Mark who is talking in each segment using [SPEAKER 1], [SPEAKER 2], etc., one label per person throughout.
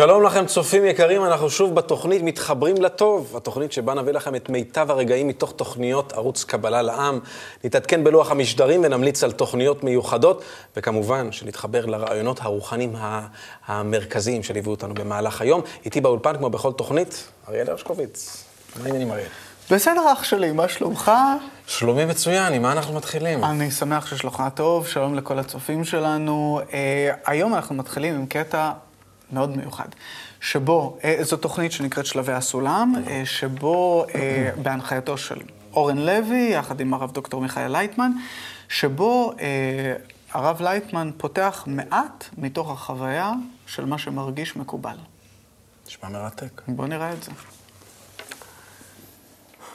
[SPEAKER 1] שלום לכם, צופים יקרים, אנחנו שוב בתוכנית מתחברים לטוב, התוכנית שבה נביא לכם את מיטב הרגעים מתוך תוכניות ערוץ קבלה לעם. נתעדכן בלוח המשדרים ונמליץ על תוכניות מיוחדות, וכמובן שנתחבר לרעיונות הרוחניים המרכזיים שליוו אותנו במהלך היום. איתי באולפן, כמו בכל תוכנית, אריאל הרשקוביץ. מה העניינים, אריאל?
[SPEAKER 2] בסדר, אח שלי, מה שלומך?
[SPEAKER 1] שלומי מצוין, עם מה אנחנו מתחילים?
[SPEAKER 2] אני שמח ששלומך טוב, שלום לכל הצופים שלנו. Uh, היום אנחנו מתחילים עם קטע מאוד מיוחד, שבו, uh, זו תוכנית שנקראת שלבי הסולם, uh, שבו, uh, בהנחייתו של אורן לוי, יחד עם הרב דוקטור מיכאל לייטמן, שבו הרב לייטמן פותח מעט מתוך החוויה של מה שמרגיש מקובל.
[SPEAKER 1] נשמע מרתק.
[SPEAKER 2] בוא נראה את זה.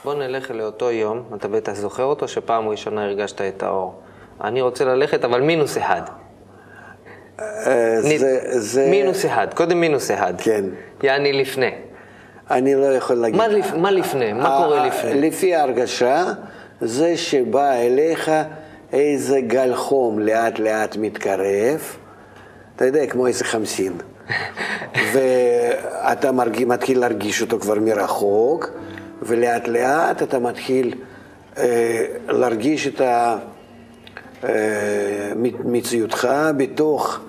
[SPEAKER 3] בוא נלך לאותו יום, אתה בטח זוכר אותו, שפעם ראשונה הרגשת את האור. אני רוצה ללכת, אבל מינוס אחד.
[SPEAKER 4] אה, זה, זה...
[SPEAKER 3] מינוס אחד, קודם מינוס אחד.
[SPEAKER 4] כן.
[SPEAKER 3] יעני לפני.
[SPEAKER 4] אני לא יכול להגיד.
[SPEAKER 3] מה, לפ... מה לפני? מה קורה
[SPEAKER 4] ה-
[SPEAKER 3] לפני?
[SPEAKER 4] לפי ההרגשה, זה שבא אליך איזה גל חום לאט לאט מתקרב, אתה יודע, כמו איזה חמסין. ואתה מרגיש, מתחיל להרגיש אותו כבר מרחוק, ולאט לאט אתה מתחיל אה, להרגיש את ה- אה, מציאותך בתוך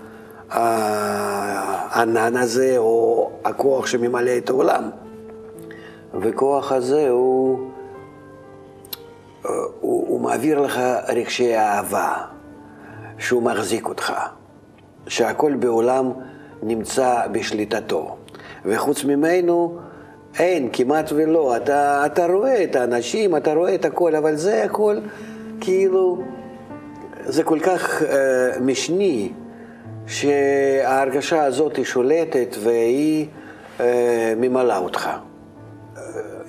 [SPEAKER 4] הענן הזה, או הכוח שממלא את העולם. וכוח הזה הוא, הוא, הוא מעביר לך רגשי אהבה, שהוא מחזיק אותך, שהכל בעולם נמצא בשליטתו. וחוץ ממנו אין, כמעט ולא. אתה, אתה רואה את האנשים, אתה רואה את הכל, אבל זה הכל כאילו, זה כל כך אה, משני, שההרגשה הזאת היא שולטת והיא אה, ממלאה אותך.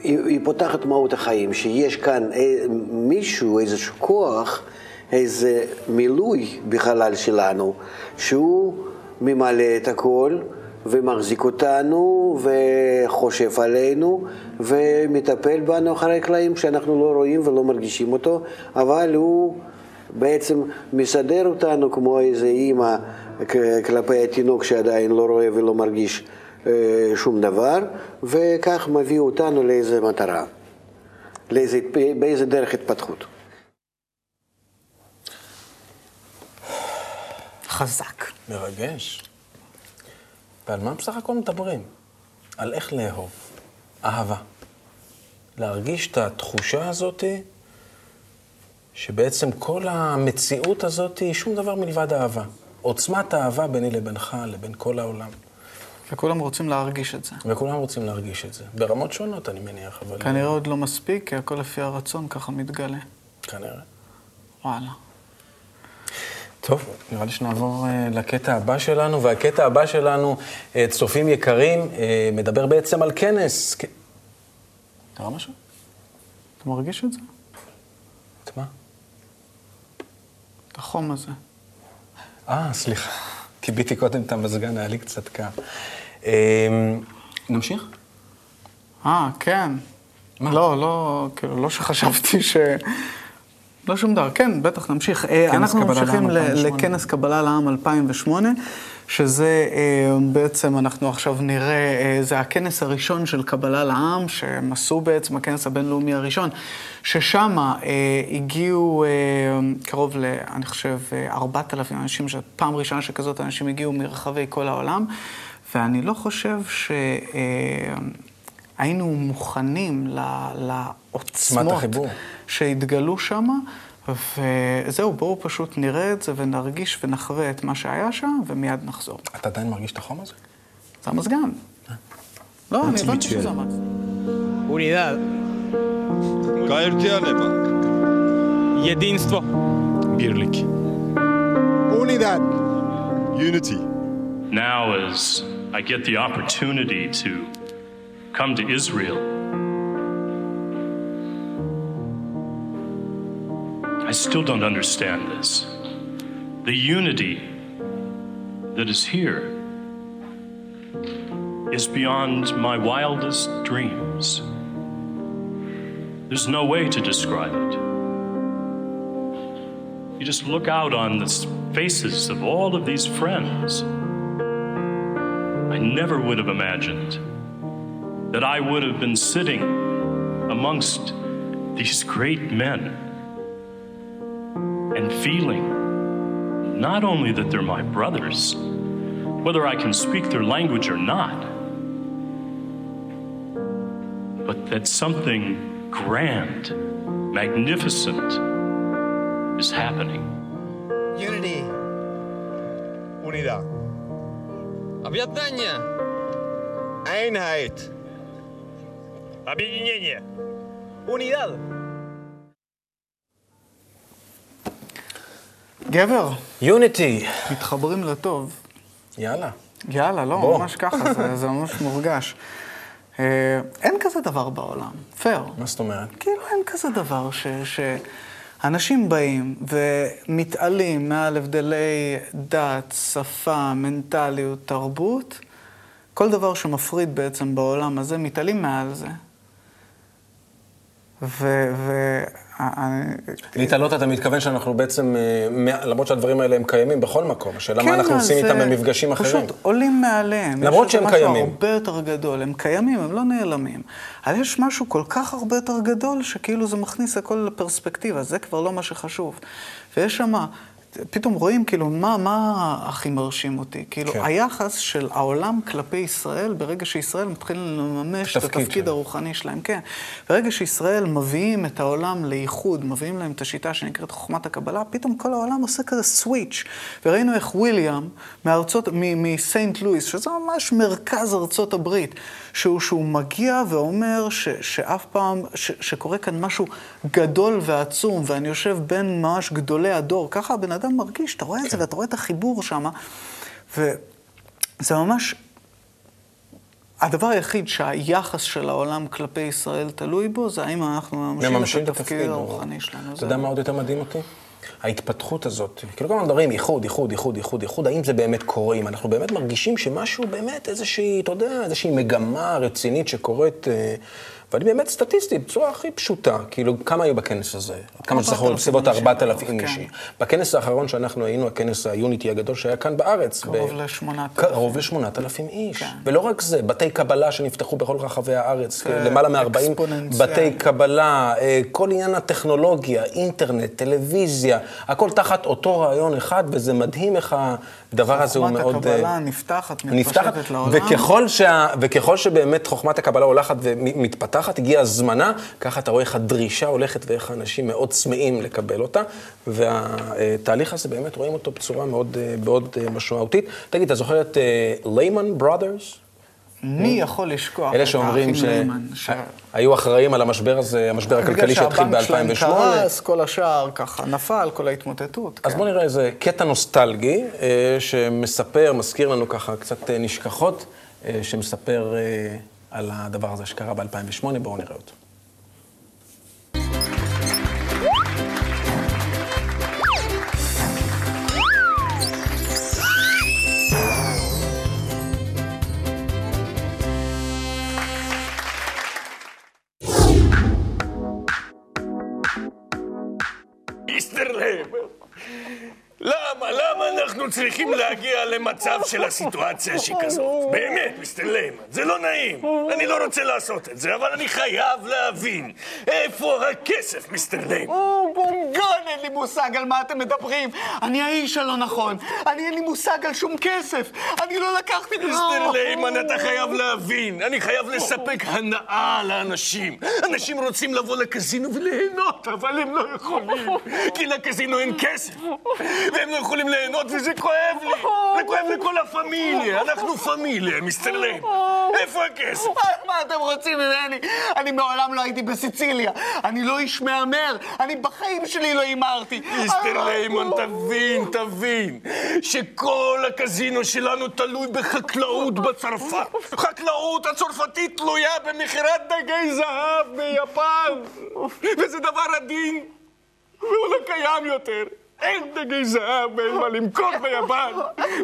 [SPEAKER 4] היא, היא פותחת מהות החיים, שיש כאן אה, מישהו, איזשהו כוח, איזה מילוי בחלל שלנו, שהוא ממלא את הכל ומחזיק אותנו וחושב עלינו ומטפל בנו אחרי הקלעים שאנחנו לא רואים ולא מרגישים אותו, אבל הוא בעצם מסדר אותנו כמו איזה אימא כלפי התינוק שעדיין לא רואה ולא מרגיש אה, שום דבר, וכך מביא אותנו לאיזה מטרה, לאיזה, באיזה דרך התפתחות.
[SPEAKER 2] חזק.
[SPEAKER 1] מרגש. ועל מה בסך הכל מדברים? על איך לאהוב. אהבה. להרגיש את התחושה הזאת שבעצם כל המציאות הזאת היא שום דבר מלבד אהבה. עוצמת האהבה ביני לבינך, לבין כל העולם.
[SPEAKER 2] וכולם רוצים להרגיש את זה.
[SPEAKER 1] וכולם רוצים להרגיש את זה. ברמות שונות, אני מניח, אבל...
[SPEAKER 2] כנראה עוד לא מספיק, כי הכל לפי הרצון ככה מתגלה.
[SPEAKER 1] כנראה.
[SPEAKER 2] וואלה.
[SPEAKER 1] טוב, נראה לי שנעבור uh, לקטע הבא שלנו, והקטע הבא שלנו, uh, צופים יקרים, uh, מדבר בעצם על כנס. כ- קרה משהו?
[SPEAKER 2] אתה מרגיש את זה?
[SPEAKER 1] את מה?
[SPEAKER 2] את החום הזה.
[SPEAKER 1] אה, סליחה. כיביתי קודם את המזגן, היה לי קצת קר. Uh, נמשיך?
[SPEAKER 2] אה, כן.
[SPEAKER 1] מה?
[SPEAKER 2] לא, לא, כאילו, לא שחשבתי ש... לא שום דבר. כן, בטח, נמשיך. אה, אנחנו ממשיכים
[SPEAKER 1] לעם
[SPEAKER 2] ל-
[SPEAKER 1] 2008.
[SPEAKER 2] לכנס קבלה לעם 2008, שזה אה, בעצם, אנחנו עכשיו נראה, אה, זה הכנס הראשון של קבלה לעם, שהם עשו בעצם, הכנס הבינלאומי הראשון, ששם אה, הגיעו קרוב ל, אני חושב, אה, 4,000 אנשים, פעם ראשונה שכזאת אנשים הגיעו מרחבי כל העולם, ואני לא חושב ש... היינו מוכנים לעוצמות. שהתגלו שם, וזהו, בואו פשוט נראה את זה ונרגיש ונחווה את מה שהיה שם, ומיד נחזור.
[SPEAKER 1] אתה עדיין מרגיש את החום הזה?
[SPEAKER 2] זה המזגן. לא, אני הבנתי שזה המזגן.
[SPEAKER 5] Unidad,
[SPEAKER 6] Kaertianema.
[SPEAKER 5] jedinstvo,
[SPEAKER 6] Birlik.
[SPEAKER 7] Unidad.
[SPEAKER 6] Unity.
[SPEAKER 8] now as I get the opportunity to come to Israel, I still don't understand this. The unity that is here is beyond my wildest dreams. There's no way to describe it. You just look out on the faces of all of these friends. I never would have imagined that I would have been sitting amongst these great men and feeling not only that they're my brothers, whether I can speak their language or not, but that something grand, magnificent is happening.
[SPEAKER 5] Unity.
[SPEAKER 7] Unidad.
[SPEAKER 5] Об'єднання.
[SPEAKER 7] Einheit.
[SPEAKER 6] Объединение.
[SPEAKER 5] Unidad.
[SPEAKER 2] גבר,
[SPEAKER 1] יוניטי.
[SPEAKER 2] מתחברים לטוב.
[SPEAKER 1] יאללה.
[SPEAKER 2] יאללה, לא,
[SPEAKER 1] בוא.
[SPEAKER 2] ממש ככה, זה, זה ממש מורגש. אה, אין כזה דבר בעולם, פייר.
[SPEAKER 1] מה זאת אומרת?
[SPEAKER 2] כאילו אין כזה דבר ש... שאנשים באים ומתעלים מעל הבדלי דת, שפה, מנטליות, תרבות. כל דבר שמפריד בעצם בעולם הזה, מתעלים מעל זה. ו... ו...
[SPEAKER 1] להתעלות אתה מתכוון שאנחנו בעצם, אה, למרות שהדברים האלה הם קיימים בכל מקום, השאלה מה אנחנו
[SPEAKER 2] כן,
[SPEAKER 1] עושים
[SPEAKER 2] אז,
[SPEAKER 1] איתם
[SPEAKER 2] אה,
[SPEAKER 1] במפגשים אחרים.
[SPEAKER 2] פשוט עולים מעליהם.
[SPEAKER 1] למרות
[SPEAKER 2] יש
[SPEAKER 1] שהם
[SPEAKER 2] איזה משהו
[SPEAKER 1] קיימים.
[SPEAKER 2] הרבה יותר גדול. הם קיימים, הם לא נעלמים. אבל יש משהו כל כך הרבה יותר גדול, שכאילו זה מכניס הכל לפרספקטיבה, זה כבר לא מה שחשוב. ויש שם, פתאום רואים כאילו, מה, מה הכי מרשים אותי? כאילו,
[SPEAKER 1] כן.
[SPEAKER 2] היחס של העולם כלפי ישראל, ברגע שישראל מתחילים לממש את
[SPEAKER 1] תפקיד
[SPEAKER 2] התפקיד
[SPEAKER 1] שלהם.
[SPEAKER 2] הרוחני שלהם, כן. ברגע שישראל מביאים את העולם לאיחוד, מביאים להם את השיטה שנקראת חוכמת הקבלה, פתאום כל העולם עושה כזה סוויץ'. וראינו איך וויליאם מארצות, מסיינט לואיס, שזה ממש מרכז ארצות הברית, שהוא, שהוא מגיע ואומר ש, שאף פעם, ש, שקורה כאן משהו גדול ועצום, ואני יושב בין ממש גדולי הדור, ככה הבן אדם מרגיש, אתה רואה את זה ואתה רואה את החיבור שם, וזה ממש... הדבר היחיד שהיחס של העולם כלפי ישראל תלוי בו, זה האם אנחנו מממשים את התפקיד. הרוחני שלנו.
[SPEAKER 1] אתה יודע מה עוד יותר מדהים אותי? ההתפתחות הזאת, כאילו כל הזמן מדברים איחוד, איחוד, איחוד, איחוד, איחוד, האם זה באמת קורה? אם אנחנו באמת מרגישים שמשהו באמת איזושהי, אתה יודע, איזושהי מגמה רצינית שקורית, אה, ואני באמת סטטיסטי, בצורה הכי פשוטה, כאילו, כמה היו בכנס הזה? כמה שזכור,
[SPEAKER 2] 4,000
[SPEAKER 1] בסביבות
[SPEAKER 2] אנשים
[SPEAKER 1] 4,000
[SPEAKER 2] כן.
[SPEAKER 1] איש. בכנס האחרון שאנחנו היינו, הכנס היוניטי הגדול שהיה כאן בארץ.
[SPEAKER 2] קרוב
[SPEAKER 1] ב-
[SPEAKER 2] ל-8,000.
[SPEAKER 1] קרוב ל-8,000 איש.
[SPEAKER 2] כן.
[SPEAKER 1] ולא רק זה, בתי קבלה שנפתחו בכל רחבי הארץ,
[SPEAKER 2] זה
[SPEAKER 1] למעלה מ-40
[SPEAKER 2] אקספוננציאלי.
[SPEAKER 1] בתי קבלה, אה, כל עניין הטכנולוגיה, אינטרנט, טלוויזיה, הכל תחת אותו רעיון אחד, וזה מדהים איך הדבר הזה הוא מאוד...
[SPEAKER 2] חוכמת
[SPEAKER 1] אה,
[SPEAKER 2] הקבלה נפתחת,
[SPEAKER 1] נפתחת,
[SPEAKER 2] מתפשטת לעולם.
[SPEAKER 1] וככל שבאמת חוכמת הקבלה הולכת ומתפתחת, הגיעה הזמנה, ככה אתה רואה איך הדרישה הולכת ואיך האנשים מאוד צמאים לקבל אותה, והתהליך הזה באמת רואים אותו בצורה מאוד, אה, מאוד אה, משמעותית. תגיד, אתה זוכר את ליימן ברודרס?
[SPEAKER 2] מי יכול לשכוח
[SPEAKER 1] אלה
[SPEAKER 2] את
[SPEAKER 1] שאומרים
[SPEAKER 2] האחים ליימן, ש-
[SPEAKER 1] שהיו אחראים על המשבר הזה, המשבר הכלכלי שהתחיל
[SPEAKER 2] בגלל שהבנק שלהם
[SPEAKER 1] ב-2008.
[SPEAKER 2] קרס, כל השאר ככה נפל, כל ההתמוטטות.
[SPEAKER 1] אז
[SPEAKER 2] כן.
[SPEAKER 1] בואו נראה איזה קטע נוסטלגי, אה, שמספר, מזכיר לנו ככה קצת אה, נשכחות, אה, שמספר אה, על הדבר הזה שקרה ב-2008, בואו נראה אותו.
[SPEAKER 6] צריכים להגיע למצב של הסיטואציה שכזאת? באמת, מיסטר ליימן, זה לא נעים. אני לא רוצה לעשות את זה, אבל אני חייב להבין איפה הכסף, מיסטר ליימן.
[SPEAKER 2] לי מושג על מה אתם מדברים. אני האיש הלא נכון. אני אין לי מושג על שום כסף. אני לא לקחתי
[SPEAKER 6] מיסטר ליימן, אתה חייב להבין, אני חייב לספק הנאה לאנשים. אנשים רוצים לבוא לקזינו וליהנות, אבל הם לא יכולים, כי לקזינו אין כסף, והם לא יכולים ליהנות, וזה כואב לי. זה כואב לכל הפמיליה, אנחנו פמיליה, מיסטר ליימן. איפה הכסף?
[SPEAKER 2] מה אתם רוצים ממני? אני מעולם לא הייתי בסיציליה. אני לא איש מהמר. אני בחיים שלי לא הימרתי.
[SPEAKER 6] מיסטר ליימן, תבין, תבין, שכל הקזינו שלנו תלוי בחקלאות בצרפת. חקלאות הצרפתית תלויה במכירת דגי זהב ביפן. וזה דבר עדין, והוא לא קיים יותר. אין דגי זהב ואין מה למכור ביפן,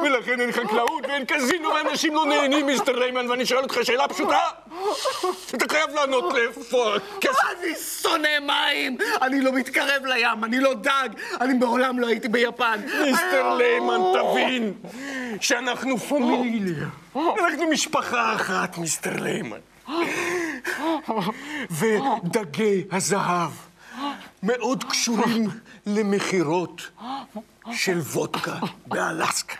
[SPEAKER 6] ולכן אין חקלאות ואין קזינו ואנשים לא נהנים, Mister ליימן, ואני שואל אותך שאלה פשוטה. אתה חייב לענות לאיפה הכסף.
[SPEAKER 2] אני שונא מים! אני לא מתקרב לים, אני לא דג, אני מעולם לא הייתי ביפן.
[SPEAKER 6] Mister ליימן, תבין, שאנחנו familia. אנחנו משפחה אחת, Mister ליימן. ודגי הזהב מאוד קשורים למכירות של וודקה באלסקה.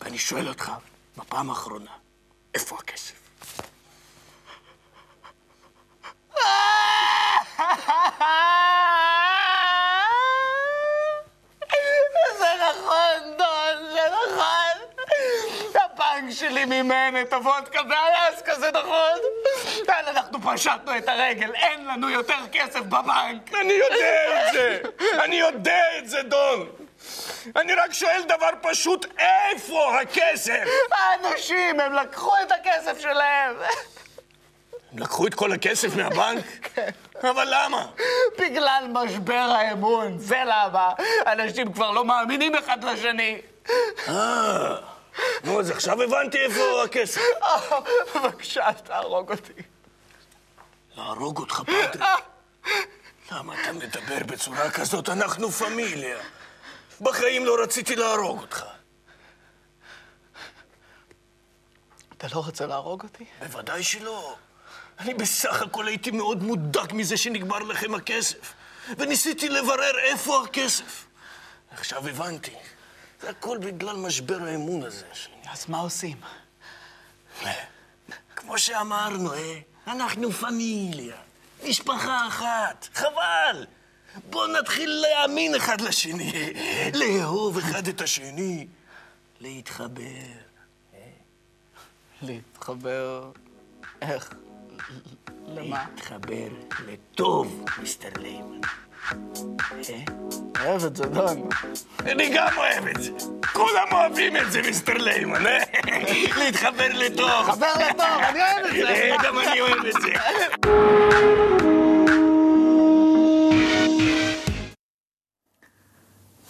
[SPEAKER 6] ואני שואל אותך, בפעם האחרונה, איפה הכסף?
[SPEAKER 2] זה נכון, דון, זה נכון. הבנק שלי מימן את הוודקה באלסקה, זה נכון. אנחנו פשטנו את הרגל, אין לנו יותר כסף בבנק.
[SPEAKER 6] אני יודע את זה! אני יודע את זה, דון! אני רק שואל דבר פשוט, איפה הכסף?
[SPEAKER 2] האנשים, הם לקחו את הכסף שלהם.
[SPEAKER 6] הם לקחו את כל הכסף מהבנק? אבל למה?
[SPEAKER 2] בגלל משבר האמון, זה למה. אנשים כבר לא מאמינים אחד לשני.
[SPEAKER 6] אה, נו, אז עכשיו הבנתי איפה הכסף.
[SPEAKER 2] בבקשה, תהרוג אותי.
[SPEAKER 6] להרוג אותך, פטריק? למה אתה מדבר בצורה כזאת? אנחנו פמיליה. בחיים לא רציתי להרוג אותך.
[SPEAKER 2] אתה לא רוצה להרוג אותי?
[SPEAKER 6] בוודאי שלא. אני בסך הכל הייתי מאוד מודאג מזה שנגמר לכם הכסף. וניסיתי לברר איפה הכסף. עכשיו הבנתי. זה הכל בגלל משבר האמון הזה.
[SPEAKER 2] אז מה עושים?
[SPEAKER 6] כמו שאמרנו, אה? אנחנו פמיליה. משפחה אחת. חבל. בואו נתחיל להאמין אחד לשני. לאהוב אחד את השני. להתחבר.
[SPEAKER 2] להתחבר... איך? למה?
[SPEAKER 6] להתחבר לטוב, מיסטר ליימן.
[SPEAKER 2] אוהב את זה, דון.
[SPEAKER 6] אני גם אוהב את זה. כולם אוהבים את זה, מיסטר ליימן, אה? להתחבר לטוב.
[SPEAKER 2] חבר לטוב, אני אוהב את זה.
[SPEAKER 6] אה, גם אני אוהב את זה.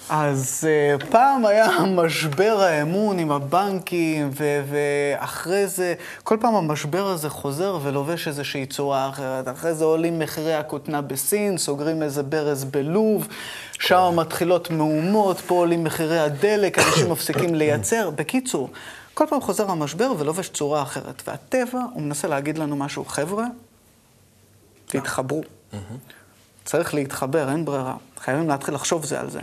[SPEAKER 2] אז uh, פעם היה משבר האמון עם הבנקים, ו- ואחרי זה, כל פעם המשבר הזה חוזר ולובש איזושהי צורה אחרת. אחרי זה עולים מחירי הכותנה בסין, סוגרים איזה ברז בלוב, שם מתחילות מהומות, פה עולים מחירי הדלק, אנשים מפסיקים לייצר. בקיצור, כל פעם חוזר המשבר ולובש צורה אחרת. והטבע, הוא מנסה להגיד לנו משהו, חבר'ה, תתחברו. צריך להתחבר, אין ברירה. חייבים להתחיל לחשוב זה על זה.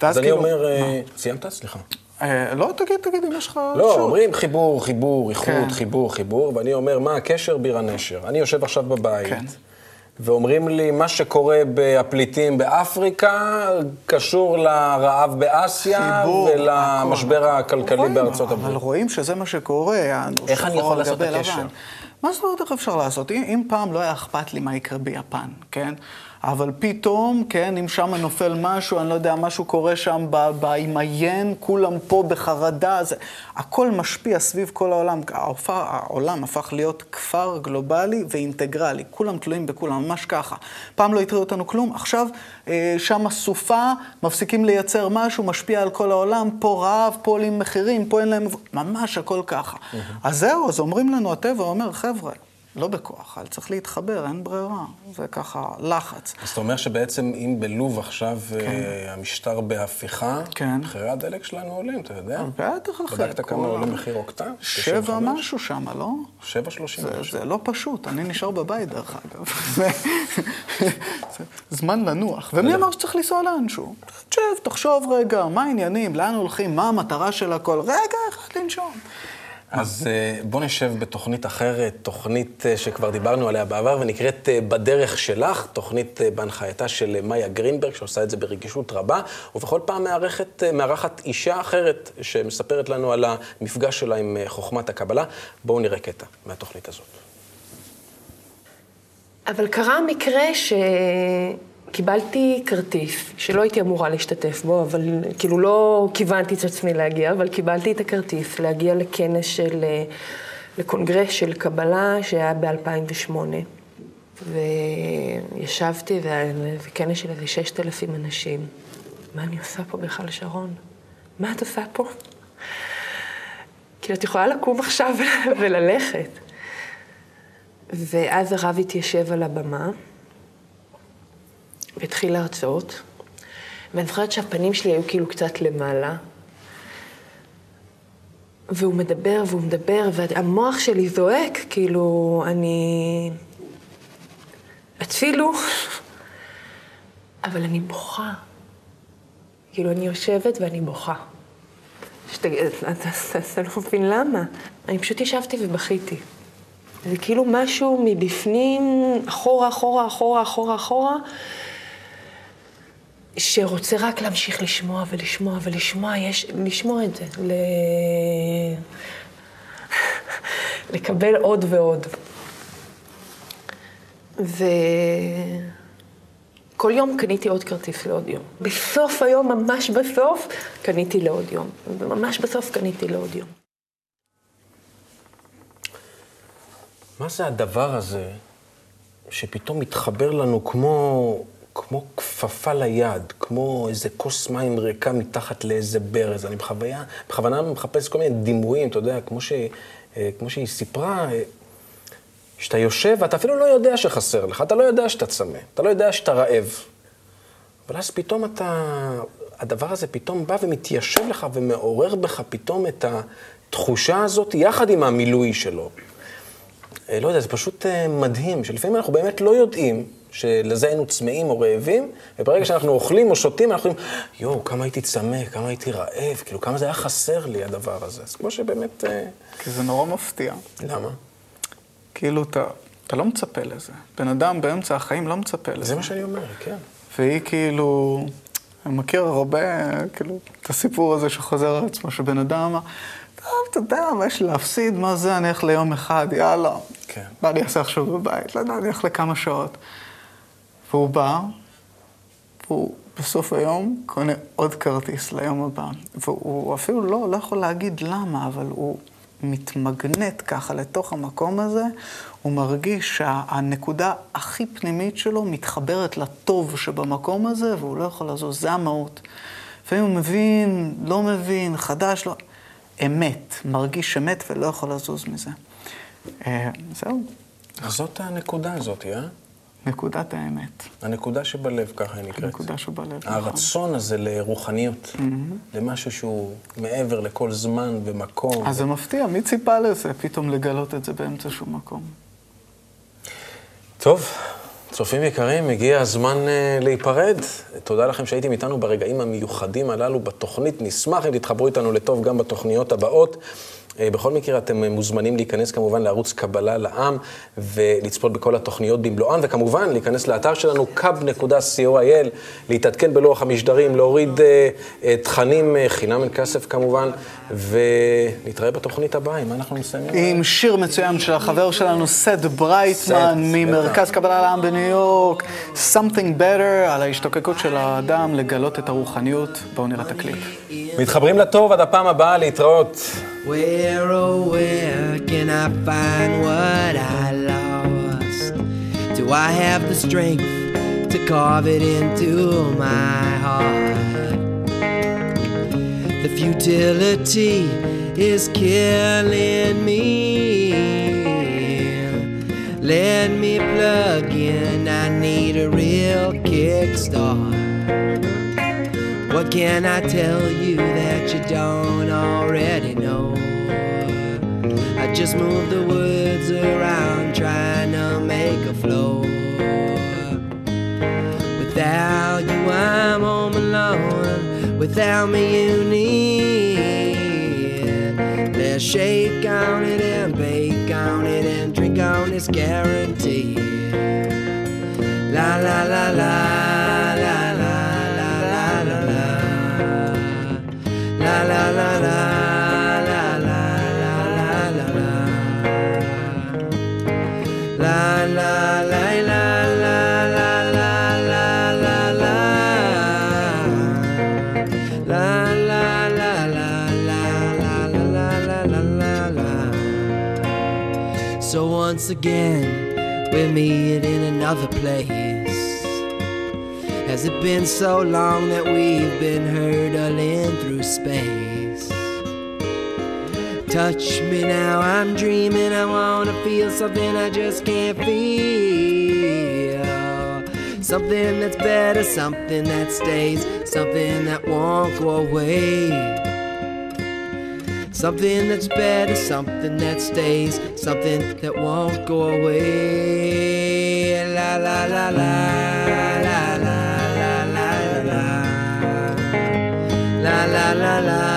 [SPEAKER 1] אז אני
[SPEAKER 2] כאילו-
[SPEAKER 1] אומר, אה, סיימת? סליחה.
[SPEAKER 2] אה, לא, תגיד, תגיד אם יש לך...
[SPEAKER 1] לא. אומרים חיבור, חיבור, איחוד,
[SPEAKER 2] כן.
[SPEAKER 1] חיבור, חיבור, ואני אומר, מה הקשר בירה נשר? אני יושב עכשיו בבית,
[SPEAKER 2] כן.
[SPEAKER 1] ואומרים לי, מה שקורה בפליטים באפריקה קשור לרעב באסיה
[SPEAKER 2] חיבור,
[SPEAKER 1] ולמשבר
[SPEAKER 2] הכל.
[SPEAKER 1] הכלכלי
[SPEAKER 2] רואים,
[SPEAKER 1] בארצות
[SPEAKER 2] אבל
[SPEAKER 1] הברית.
[SPEAKER 2] רואים שזה מה שקורה.
[SPEAKER 1] איך אני יכול לעשות את הקשר?
[SPEAKER 2] מה זאת אומרת איך אפשר לעשות? אם, אם פעם לא היה אכפת לי מה יקרה ביפן, כן? אבל פתאום, כן, אם שם נופל משהו, אני לא יודע, משהו קורה שם ב- ב- עם היין, כולם פה בחרדה, זה, הכל משפיע סביב כל העולם. העופ- העולם הפך להיות כפר גלובלי ואינטגרלי, כולם תלויים בכולם, ממש ככה. פעם לא הטריד אותנו כלום, עכשיו אה, שם סופה, מפסיקים לייצר משהו, משפיע על כל העולם, פה רעב, פה עולים מחירים, פה אין להם... ממש הכל ככה. אז זהו, אז אומרים לנו, הטבע אומר, חבר'ה, לא בכוח, אבל צריך להתחבר, אין ברירה. זה ככה לחץ.
[SPEAKER 1] אז אתה אומר שבעצם אם בלוב עכשיו אה, המשטר בהפיכה,
[SPEAKER 2] כן.
[SPEAKER 1] מחירי הדלק שלנו עולים, אתה יודע?
[SPEAKER 2] בטח, אחי.
[SPEAKER 1] בדקת כמה עולה מחיר אוקטן?
[SPEAKER 2] שבע
[SPEAKER 1] 95?
[SPEAKER 2] משהו שם, לא?
[SPEAKER 1] שבע שלושים
[SPEAKER 2] זה,
[SPEAKER 1] משהו.
[SPEAKER 2] זה לא פשוט, אני נשאר בבית דרך אגב. זמן לנוח. ומי אמר שצריך לנסוע לאנשהו? תשב, תחשוב רגע, מה העניינים, לאן הולכים, מה המטרה של הכל, רגע אחד לנשום.
[SPEAKER 1] אז אה, בוא נשב בתוכנית אחרת, תוכנית אה, שכבר דיברנו עליה בעבר, ונקראת אה, בדרך שלך, תוכנית בהנחייתה של מאיה גרינברג, שעושה את זה ברגישות רבה, ובכל פעם מארחת, מארחת אישה אחרת שמספרת לנו על המפגש שלה עם חוכמת הקבלה. בואו נראה קטע מהתוכנית הזאת.
[SPEAKER 9] אבל קרה מקרה שקיבלתי כרטיס, שלא הייתי אמורה להשתתף בו, אבל כאילו לא כיוונתי את עצמי להגיע, אבל קיבלתי את הכרטיס להגיע לכנס של, אה, לקונגרס של קבלה שהיה ב-2008. וישבתי, וה- וכנס של איזה ששת אלפים אנשים. מה אני עושה פה בכלל, שרון? מה את עושה פה? כאילו, את יכולה לקום עכשיו וללכת. ואז הרב התיישב על הבמה, והתחיל להרצות, ואני זוכרת שהפנים שלי היו כאילו קצת למעלה, והוא מדבר והוא מדבר, והמוח שלי זועק, כאילו, אני... אפילו... אבל אני בוכה. כאילו, אני יושבת ואני בוכה. שת... אתה, אתה, אתה לא מבין למה. אני פשוט ישבתי ובכיתי. זה כאילו משהו מבפנים, אחורה, אחורה, אחורה, אחורה, אחורה, שרוצה רק להמשיך לשמוע ולשמוע ולשמוע, יש, לשמוע את זה, ל... לקבל עוד ועוד. וכל יום קניתי עוד כרטיס לעוד יום. בסוף היום, ממש בסוף, קניתי לעוד יום. וממש בסוף קניתי לעוד יום.
[SPEAKER 1] מה זה הדבר הזה שפתאום מתחבר לנו כמו, כמו כפפה ליד, כמו איזה כוס מים ריקה מתחת לאיזה ברז? אני בחוויה, בכוונה מחפש כל מיני דימויים, אתה יודע, כמו, ש, אה, כמו שהיא סיפרה, אה, שאתה יושב ואתה אפילו לא יודע שחסר לך, אתה לא יודע שאתה צמא, אתה לא יודע שאתה רעב. אבל אז פתאום אתה, הדבר הזה פתאום בא ומתיישב לך ומעורר בך פתאום את התחושה הזאת יחד עם המילוי שלו. אה, לא יודע, זה פשוט מדהים, שלפעמים אנחנו באמת לא יודעים שלזה היינו צמאים או רעבים, וברגע שאנחנו אוכלים או שותים, אנחנו אומרים, יואו, כמה הייתי צמא, כמה הייתי רעב, כאילו, כמה זה היה חסר לי, הדבר הזה. אז כמו שבאמת... אה,
[SPEAKER 2] כי זה נורא מפתיע.
[SPEAKER 1] למה?
[SPEAKER 2] כאילו, אתה, אתה לא מצפה לזה. בן אדם באמצע החיים לא מצפה לזה.
[SPEAKER 1] זה מה שאני אומר, כן.
[SPEAKER 2] והיא כאילו, אני מכיר הרבה, כאילו, את הסיפור הזה שחוזר על עצמו, שבן אדם אמר, טוב, אתה יודע, מה יש להפסיד? מה זה, אני אלך ליום אחד, יאללה.
[SPEAKER 1] כן.
[SPEAKER 2] מה אני אעשה עכשיו בבית? לא יודע, אני אלך לכמה שעות. והוא בא, והוא בסוף היום קונה עוד כרטיס ליום הבא. והוא אפילו לא, לא יכול להגיד למה, אבל הוא מתמגנט ככה לתוך המקום הזה, הוא מרגיש שהנקודה הכי פנימית שלו מתחברת לטוב שבמקום הזה, והוא לא יכול לזוז, זה המהות. לפעמים הוא מבין, לא מבין, חדש, לא... אמת, מרגיש אמת ולא יכול לזוז מזה. אה, זהו.
[SPEAKER 1] אז זאת הנקודה הזאת, אה?
[SPEAKER 2] נקודת האמת.
[SPEAKER 1] הנקודה שבלב, ככה היא נקראת.
[SPEAKER 2] הנקודה שבלב, נכון.
[SPEAKER 1] הרצון הזה לרוחניות, למשהו שהוא מעבר לכל זמן ומקום.
[SPEAKER 2] אז זה מפתיע, מי ציפה לזה, פתאום לגלות את זה באמצע שום מקום?
[SPEAKER 1] טוב, צופים יקרים, הגיע הזמן uh, להיפרד. תודה לכם שהייתם איתנו ברגעים המיוחדים הללו בתוכנית. נשמח אם תתחברו איתנו לטוב גם בתוכניות הבאות. אה, בכל מקרה, אתם מוזמנים להיכנס כמובן לערוץ קבלה לעם ולצפות בכל התוכניות במלואן, וכמובן להיכנס לאתר שלנו kub.co.il, להתעדכן בלוח המשדרים, להוריד uh, תכנים uh, חינם אין כסף כמובן, ונתראה בתוכנית הבאה, עם מה אנחנו מסיימים?
[SPEAKER 2] עם שיר מצוין של החבר שלנו, סד ברייטמן, ממרכז קבלה לעם בניו יורק, Something Better, על ההשתוקקות של האדם לגלות את הרוחניות. בואו נראה את הקליפ.
[SPEAKER 1] מתחברים לטוב עד הפעם הבאה, להתראות.
[SPEAKER 10] Where, oh, where can I find what I lost? Do I have the strength to carve it into my heart? The futility is killing me. Let me plug in, I need a real kickstart. What can I tell you that you don't already know? I just move the words around trying to make a flow. Without you, I'm home alone. Without me, you need. Let's shake on it and bake on it and drink on this guarantee. La la la la la we're meet in another place Has it been so long that we've been hurtling through space? Touch me now, I'm dreaming. I wanna feel something I just can't feel. Something that's better, something that stays, something that won't go away. Something that's better, something that stays, something that won't go away. La la la la. La la la la la la la la